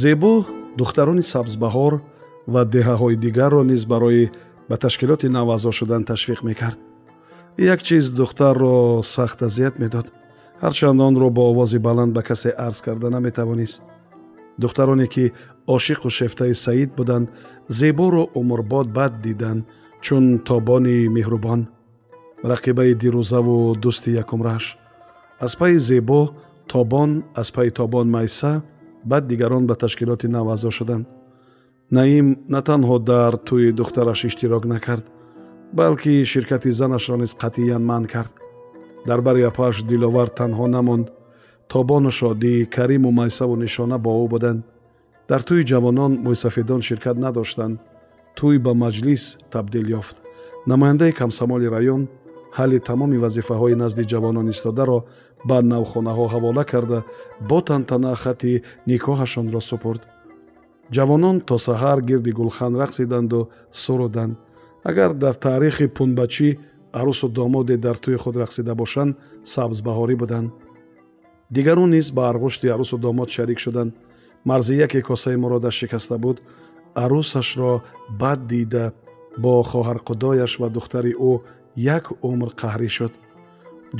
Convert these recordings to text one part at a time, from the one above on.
зебо духтарони сабзбаҳор ва деҳаҳои дигарро низ барои ба ташкилоти нав аъзо шудан ташвиқ мекард. Як чиз духтарро сахт азият медод. Ҳарчанд онро бо овози баланд ба касе арз карда наметавонист. Духтароне ки ошиқу шефтаи саид буданд зеборо умрбод бад диданд чун тобони меҳрубон. Рақибаи дирӯзаву дӯсти якумрааш аз пайи зебо тобон аз пайи тобон майса баъд дигарон ба ташкилоти нав аъзо шуданд наим на танҳо дар тӯи духтараш иштирок накард балки ширкати занашро низ қатъиян манъ кард. Дар бари апаш диловар танҳо намонд тобону шодӣ кариму майсаву нишона бо ӯ буданд. Дар тӯи ҷавонон мӯйсафедон ширкат надоштанд. Тӯй ба маҷлис табдил ёфт. Намояндаи камсамоли раён ҳалли тамоми вазифаҳои назди ҷавонон истодаро ба навхонаҳо ҳавола карда бо тантана хати никоҳашонро супурд. Ҷавонон то саҳар гирди гулхан рақсиданду суруданд агар дар таърихи пунбачӣ арӯсу домоде дар тӯи худ рақсида бошанд сабзбаҳорӣ буданд. Дигарон низ ба арғушти арӯсу домод шарик шуданд. Марзия ки косаи муродаш шикаста буд. Арӯсашро бад дида бо хоҳарқудояш ва духтари ӯ як умр қаҳрӣ шуд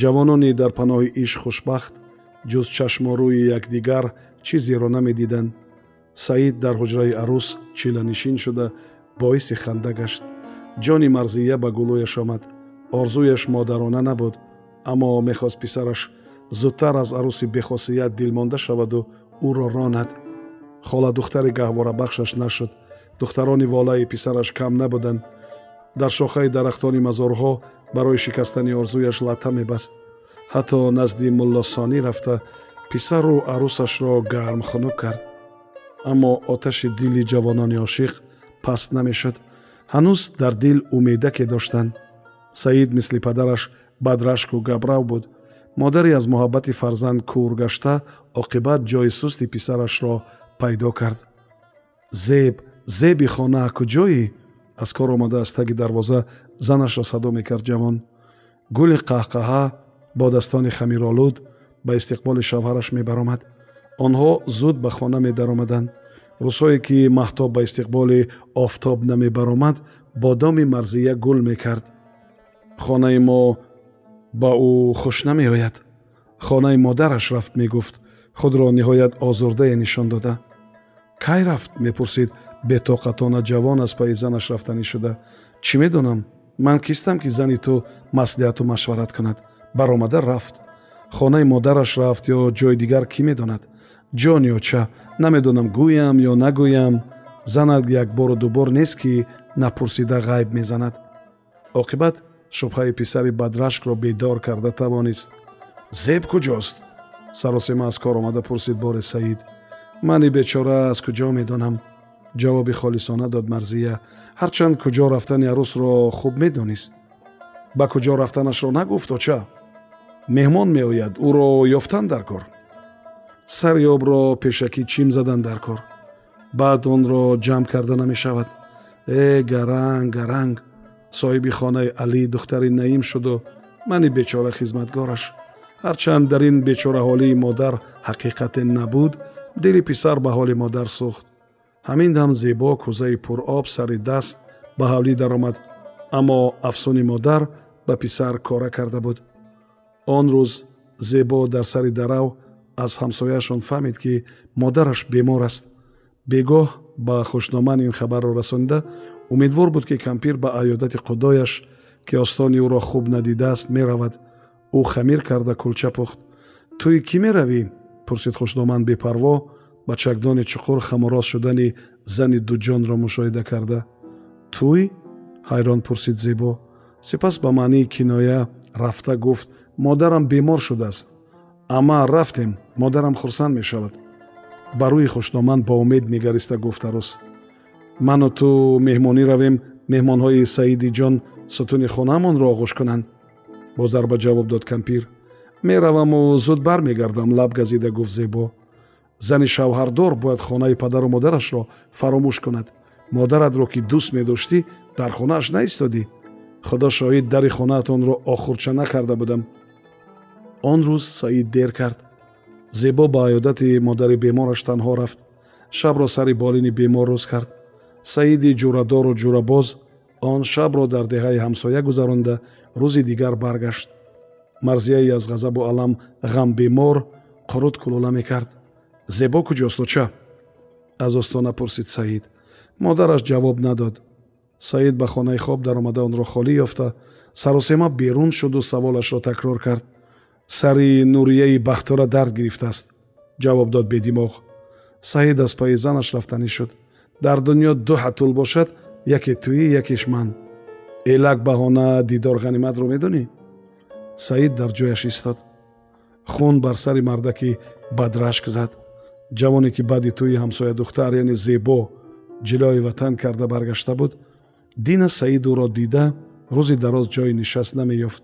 ҷавонони дар паноҳи ишқ хушбахт ҷуз чашморӯи якдигар чизеро намедиданд. Саид дар ҳуҷраи арӯс чиланишин шуда боиси ханда гашт. Ҷони марзия ба гулӯяш омад. Орзуяш модарона набуд. Аммо мехост писараш зудтар аз арӯси бехосият дилмонда шаваду ӯро ронад. Хола духтари гаҳворабахшаш нашуд. Духтарони волаи писараш кам набуданд дар шохаи дарахтони мазорҳо барои шикастани орзуяш латта мебаст. Ҳатто назди муллосонӣ рафта писару арӯсашро гармхунук кард. Аммо оташи дили ҷавонони ошиқ паст намешуд. Ҳанӯз дар дил умедаке доштанд. Саид мисли падараш бадрашку габрав буд. Модаре аз муҳаббати фарзанд кӯр гашта оқибат ҷои сусти писарашро пайдо кард. Зеб зеби хона куҷоӣ аз кор омада аз таги дарвоза занашро садо мекард ҷавон. Гули қаҳқаҳа бо дастони хамиролуд ба истиқболи шавҳараш мебаромад. Онҳо зуд ба хона медаромаданд. Рӯзҳое ки маҳтоб ба истиқболи офтоб намебаромад бодоми марзия гул мекард. Хонаи мо ба ӯ хуш намеояд. Хонаи модараш рафт мегуфт. Худро ниҳоят озурдае нишон дода. Кай рафт мепурсид бетоқатона ҷавон аз пайи занаш рафтанӣ шуда. Чӣ медонам? Ман кистам ки зани ту маслиҳату машварат кунад. Баромада рафт. Хонаи модараш рафт ё ҷои дигар кӣ медонад? Ҷон ё ча? Намедонам гӯям ё нагӯям. Занат якбору дубор нест ки напурсида ғайб мезанад. Оқибат шубҳаи писари бадрашкро бедор карда тавонист. Зеб куҷост? Саросема аз кор омада пурсид боре саид мани бечора аз куҷо медонам ҷавоби холисона дод марзия ҳарчанд куҷо рафтани арӯсро хуб медонист ба куҷо рафтанашро нагуфт оча меҳмон меояд ӯро ёфтан дар кор. Сари обро пешакӣ чим задан дар кор. Баъд онро ҷамъ карда намешавад. Э гаранг гаранг! Соҳиби хонаи алӣ духтари наим шуду мани бечора хизматгораш. Ҳарчанд дар ин бечораҳолии модар ҳақиқате набуд дили писар ба ҳоли модар сӯхт ҳамин дам зебо кӯзаи пуроб сари даст ба ҳавлӣ даромад аммо афсуни модар ба писар кора карда буд. Он рӯз зебо дар сари дарав аз ҳамсояшон фаҳмид ки модараш бемор аст. Бегоҳ ба хушноман ин хабарро расонида умедвор буд ки кампир ба айёдати қудояш ки остони ӯро хуб надидааст меравад. Ӯ хамир карда кулча пухт. Туи кӣ меравӣ пурсид хушноман бепарво ба чакдони чуқур хамороз шудани зани дуҷонро мушоҳида карда. Туй? Ҳайрон пурсид зебо. Сипас ба маънии киноя рафта гуфт модарам бемор шудааст ама рафтем модарам хурсанд мешавад ба рӯи хушноман бо умед нигариста гуфт арӯс ману ту меҳмонӣ равем меҳмонҳои саиди ҷон сутуни хонаамонро оғӯш кунанд бо зарба ҷавоб дод кампир. Мераваму зуд бармегардам лаб газида гуфт зебо зани шавҳардор бояд хонаи падару модарашро фаромӯш кунад. Модаратро ки дӯст медоштӣ дар хонааш наистодӣ. Худо шоҳид дари хонаатонро охурча накарда будам. Он рӯз саид дер кард. Зебо ба аёдати модари бемораш танҳо рафт. Шабро сари болини бемор рӯз кард. Саиди ҷурадору ҷурабоз он шабро дар деҳаи ҳамсоя гузаронда рӯзи дигар баргашт. Марзияи аз ғазабу алам ғамбемор қуруд кулула мекард зебо куҷост ча аз остона пурсид саид. Модараш ҷавоб надод. Саид ба хонаи хоб даромада онро холӣ ёфта. Саросема берун шуду саволашро такрор кард. Сари нурияи бахтора дард гирифтааст. Ҷавоб дод бедимоғ. Саид аз пайи занаш рафтанӣ шуд. Дар дунё ду ҳатул бошад яке туӣ якеш ман. Элак баҳона дидор ғаниматро медонӣ? Саид дар ҷояш истод. Хун бар сари мардаки бадрашк зад ҷавоне ки баъди тӯи ҳамсоя духтар яъне зебо ҷилои ватан карда баргашта буд дина саидуро дида рӯзи дароз ҷои нишаст намеёфт.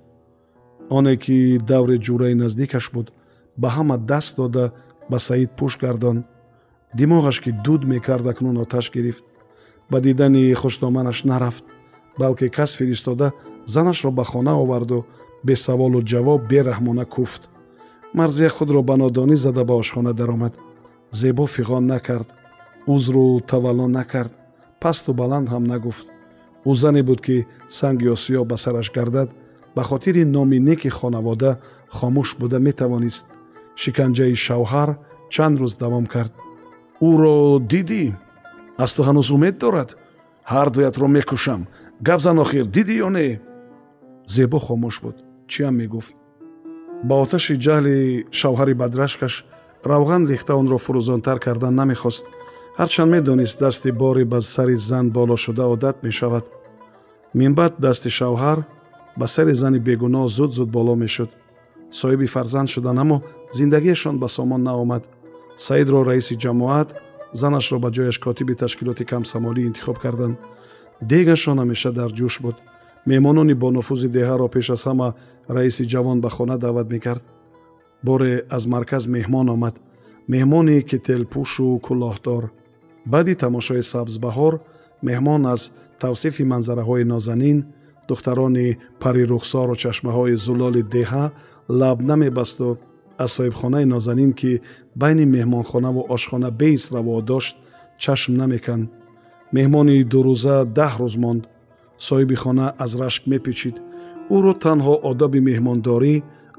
Оне ки даври ҷураи наздикаш буд ба ҳама даст дода ба саид пӯш гардон. Димоғаш ки дуд мекард акнун оташ гирифт. Ба дидани хушноманаш нарафт балки кас фиристода занашро ба хона оварду бесаволу ҷавоб бераҳмона куфт. Марзия худро ба нодонӣ зада ба ошхона даромад зебо фиғон накард узру тавалло накард пасту баланд ҳам нагуфт. Ӯ зане буд ки санги осиё ба сараш гардад ба хотири номи неки хонавода хомӯш буда метавонист. Шиканҷаи шавҳар чанд рӯз давом кард. Ӯро дидӣ? Аз ту ҳанӯз умед дорад? Ҳардуятро мекушам. Гап зан охир дидӣ ё не? Зебо хомӯш буд. Чиам мегуфт? Ба оташи ҷаҳли шавҳари бадрашкаш равған рехта онро фурӯзонтар кардан намехост. Ҳарчанд медонист дасти бори ба сари зан боло шуда одат мешавад. Минбаъд дасти шавҳар ба сари зани бегуноҳ зуд зуд боло мешуд. Соҳиби фарзанд шудан аммо зиндагиашон ба сомон наомад. Саидро раиси ҷамоат занашро ба ҷояш котиби ташкилоти камсамолӣ интихоб карданд. Дегашон ҳамеша дар ҷӯш буд. Меҳмонони бонуфузи деҳаро пеш аз ҳама раиси ҷавон ба хона даъват мекард боре аз марказ меҳмон омад. Меҳмоне кетелпӯшу кӯлоҳдор баъди тамошои сабзбаҳор меҳмон аз тавсифи манзараҳои нозанин духтарони парирухсору чашмаҳои зулоли деҳа лаб намебасту. Аз соҳибхонаи нозанин ки байни меҳмонхонаву ошхона бейс раво дошт чашм намеканд. Меҳмони дурӯза даҳ рӯз монд. Соҳиби хона аз рашк мепечид. Ӯро танҳо одоби меҳмондорӣ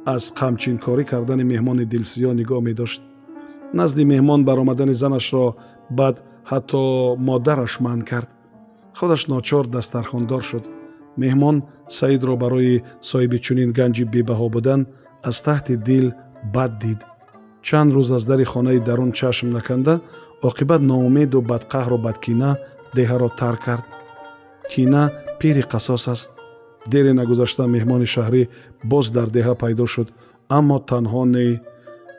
аз қамчинкорӣ кардани меҳмони дилсиё нигоҳ медошт. Назди меҳмон баромадани занашро баъд ҳатто модараш манъ кард. Худаш ночор дастархондор шуд. Меҳмон саидро барои соҳиби чунин ганҷи бебаҳо будан аз таҳти дил бад дид. Чанд рӯз аз дари хонаи дарун чашм наканда оқибат ноумеду бадқаҳру бадкина деҳаро тарк кард. Кина пири қасос аст дере нагузашта меҳмони шаҳрӣ боз дар деҳа пайдо шуд аммо танҳо не.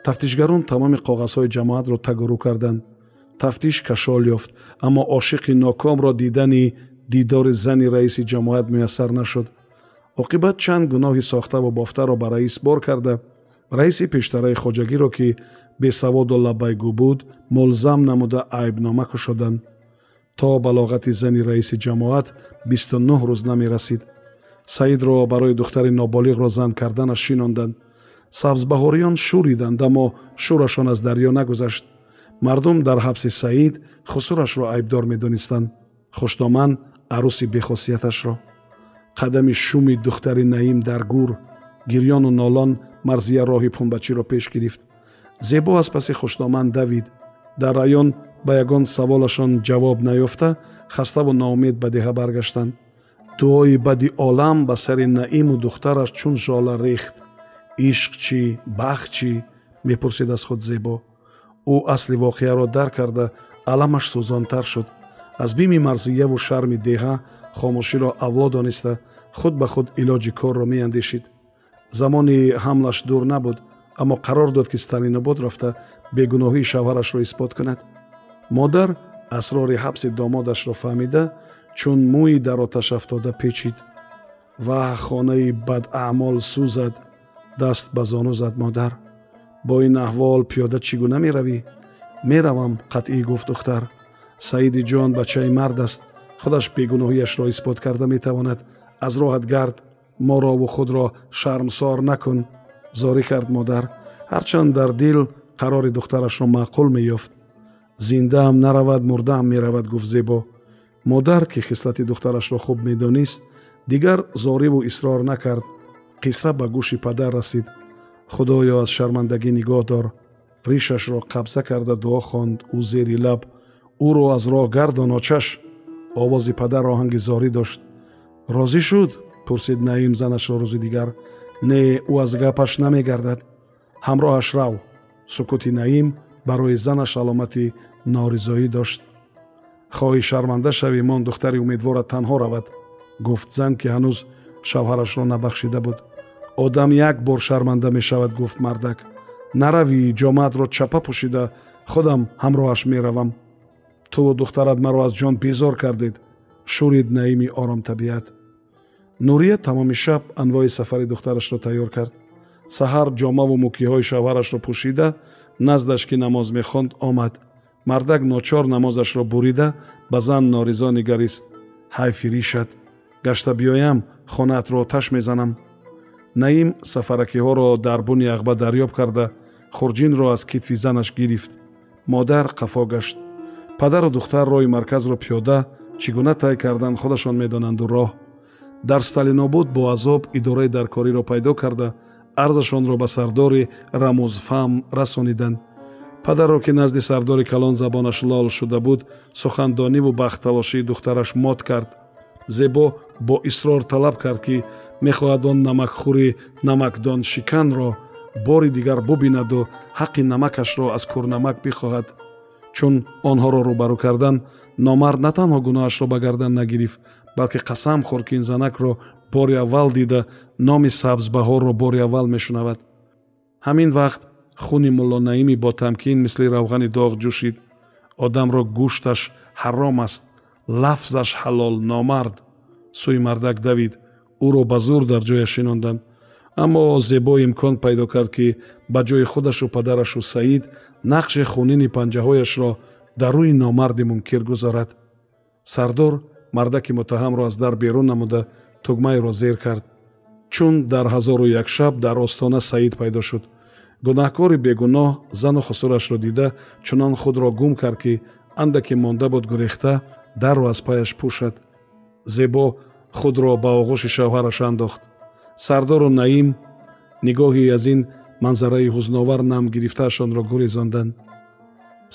Тафтишгарон тамоми коғазҳои ҷамоатро тагурӯ карданд. Тафтиш кашол ёфт аммо ошиқи нокомро дидани дидори зани раиси ҷамоат муяссар нашуд. Оқибат чанд гуноҳи сохтаву бофтаро ба раис бор карда. Раиси пештараи хоҷагиро ки бесаводу лабайгӯ буд мулзам намуда айбнома кушоданд. То балоғати зани раиси ҷамоат бисту нӯҳ рӯз намерасид саидро барои духтари ноболиғро зан карданаш шинонданд. Сабзбаҳориён шӯриданд аммо шӯрашон аз дарьё нагузашт. Мардум дар ҳабси саид хусурашро айбдор медонистанд. Хушноман арӯси бехосияташро қадами шуми духтари наим дар гур гирьёну нолон марзия роҳи пунбачиро пеш гирифт. Зебо аз паси хушноман давид. Дар раён ба ягон саволашон ҷавоб наёфта хаставу ноумед ба деҳа баргаштанд дуои бади олам ба сари наиму духтараш чун жола рехт. Ишқ чӣ бахт чӣ? Мепурсид аз худ зебо. Ӯ асли воқеаро дарк карда аламаш сӯзонтар шуд. Аз бими марзияву шарми деҳа хомӯширо авло дониста худ ба худ илоҷи корро меандешид. Замони ҳамлаш дур набуд аммо қарор дод ки сталинобод рафта бегуноҳии шавҳарашро исбот кунад. Модар асрори ҳабси домодашро фаҳмида чун мӯи дар оташ афтода печид ва хонаи бадаъмол сӯзад даст ба зону зад модар бо ин аҳвол пиёда чӣ гуна меравӣ? Меравам қатъӣ гуфт духтар. Саиди ҷон бачаи мард аст. Худаш бегуноҳиашро исбот карда метавонад. Аз роҳат гард морову худро шармсор накун зорӣ кард модар ҳарчанд дар дил қарори духтарашро маъқул меёфт. Зиндаам наравад мурдаам меравад гуфт зебо модар ки хислати духтарашро хуб медонист дигар зориву исрор накард қисса ба гӯши падар расид. Худоё аз шармандагӣ нигоҳ дор. Ришашро қабза карда дуо хонд ӯ зери лаб ӯро аз роҳ гардоночаш овози падар оҳанги зорӣ дошт. Розӣ шуд? пурсид наим занашро рӯзи дигар. Не ӯ аз гапаш намегардад. Ҳамроҳаш рав. Сукути наим барои занаш аломати норизоӣ дошт хоҳӣ шарманда шавӣ мон духтари умедворат танҳо равад. Гуфт зан ки ҳанӯз шавҳарашро набахшида буд. Одам як бор шарманда мешавад гуфт мардак. Наравӣ ҷомаатро чапа пӯшида худам ҳамроҳаш меравам. Ту духтарат маро аз ҷон безор кардед. Шурид наими оромтабиат нурия тамоми шаб анвои сафари духтарашро тайёр кард. Саҳар ҷомаву мукиҳои шавҳарашро пӯшида наздаш ки намоз мехонд омад мардак ночор намозашро бурида ба зан норизо нигарист ҳайфи ришат гашта биёям хонаатро оташ мезанам. Наим сафаракиҳоро дар буни ағба дарёб карда хурҷинро аз китфи занаш гирифт. Модар қафо гашт. Падару духтар роҳи марказро пиёда чӣ гуна тай кардан худашон медонанду роҳ. Дар сталинобуд бо азоб идораи даркориро пайдо карда арзашонро ба сардори рамузфам расониданд падарро ки назди сардори калон забонаш лол шуда буд сухандониву бахтталошии духтараш мот кард. Зебо бо исрор талаб кард ки мехоҳад он намакхӯри намакдон шиканро бори дигар бубинаду ҳаққи намакашро аз курнамак бихоҳад. Чун онҳоро рӯбарӯ кардан номард на танҳо гуноҳашро ба гардан нагирифт балки қасам хӯр ки ин занакро бори аввал дида номи сабзбаҳорро бори аввал мешунавад. Ҳамин вақт хуни мулло наими бо тамкин мисли равғани доғ ҷӯшид одамро гӯшташ ҳаром аст лафзаш ҳалол номард. Сӯи мардак давид ӯро ба зур дар ҷояш шинонданд. Аммо зебо имкон пайдо кард ки ба ҷои худашу падарашу саид нақши хунини панҷаҳояшро дар рӯи номарди мункир гузорад. Сардор мардаки муттаҳамро аз дар берун намуда тугмаеро зер кард. Чун дар ҳазору як шаб дар остона саид пайдо шуд гунаҳкори бегуноҳ зану хусурашро дида чунон худро гум кард ки андаке монда буд гурехта дарро аз паяш пӯшад. Зебо худро ба оғӯши шавҳараш андохт. Сардору наим нигоҳи аз ин манзараи ҳузновар нам гирифтаашонро гурезонданд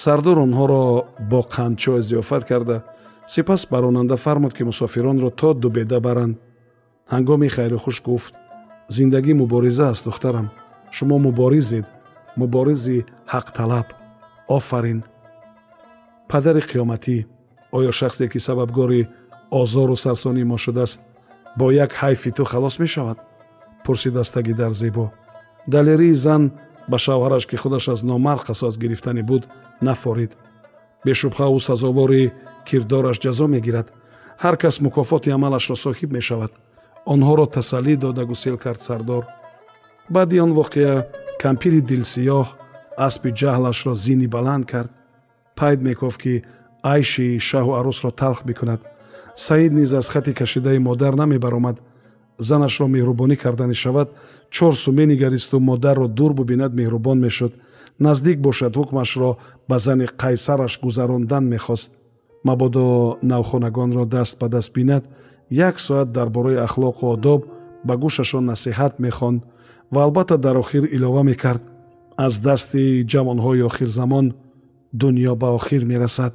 сардор онҳоро бо қандчой зиёфат карда. Сипас баронанда фармуд ки мусофиронро то дубеда баранд. Ҳангоми хайрухуш гуфт зиндагӣ мубориза аст духтарам шумо муборизед муборизи ҳақталаб. Офарин. Падари қиёматӣ оё шахсе ки сабабгори озору сарсонии мо шудааст бо як ҳайфи ту халос мешавад? Пурсид аз таги дар зебо. Далерии зан ба шавҳараш ки худаш аз номард қасос гирифтанӣ буд нафорид. Бешубҳа ӯ сазовори кирдораш ҷазо мегирад. Ҳар кас мукофоти амалашро соҳиб мешавад. Онҳоро тасаллӣ дода гусел кард сардор баъди он воқеа кампири дилсиёҳ аспи ҷаҳлашро зини баланд кард. Пайд мекофт ки айши шаҳу арӯсро талх бикунад. Саид низ аз хати кашидаи модар намебаромад. Занашро меҳрубонӣ карданӣ шавад чор су менигаристу модарро дур бубинад меҳрубон мешуд. Наздик бошад ҳукмашро ба зани қайсараш гузарондан мехост. Мабодо навхонагонро даст ба даст бинад як соат дар бораи ахлоқу одоб ба гӯшашон насиҳат мехонд ва албатта дар охир илова мекард. Аз дасти ҷавонҳои охирзамон дунё ба охир мерасад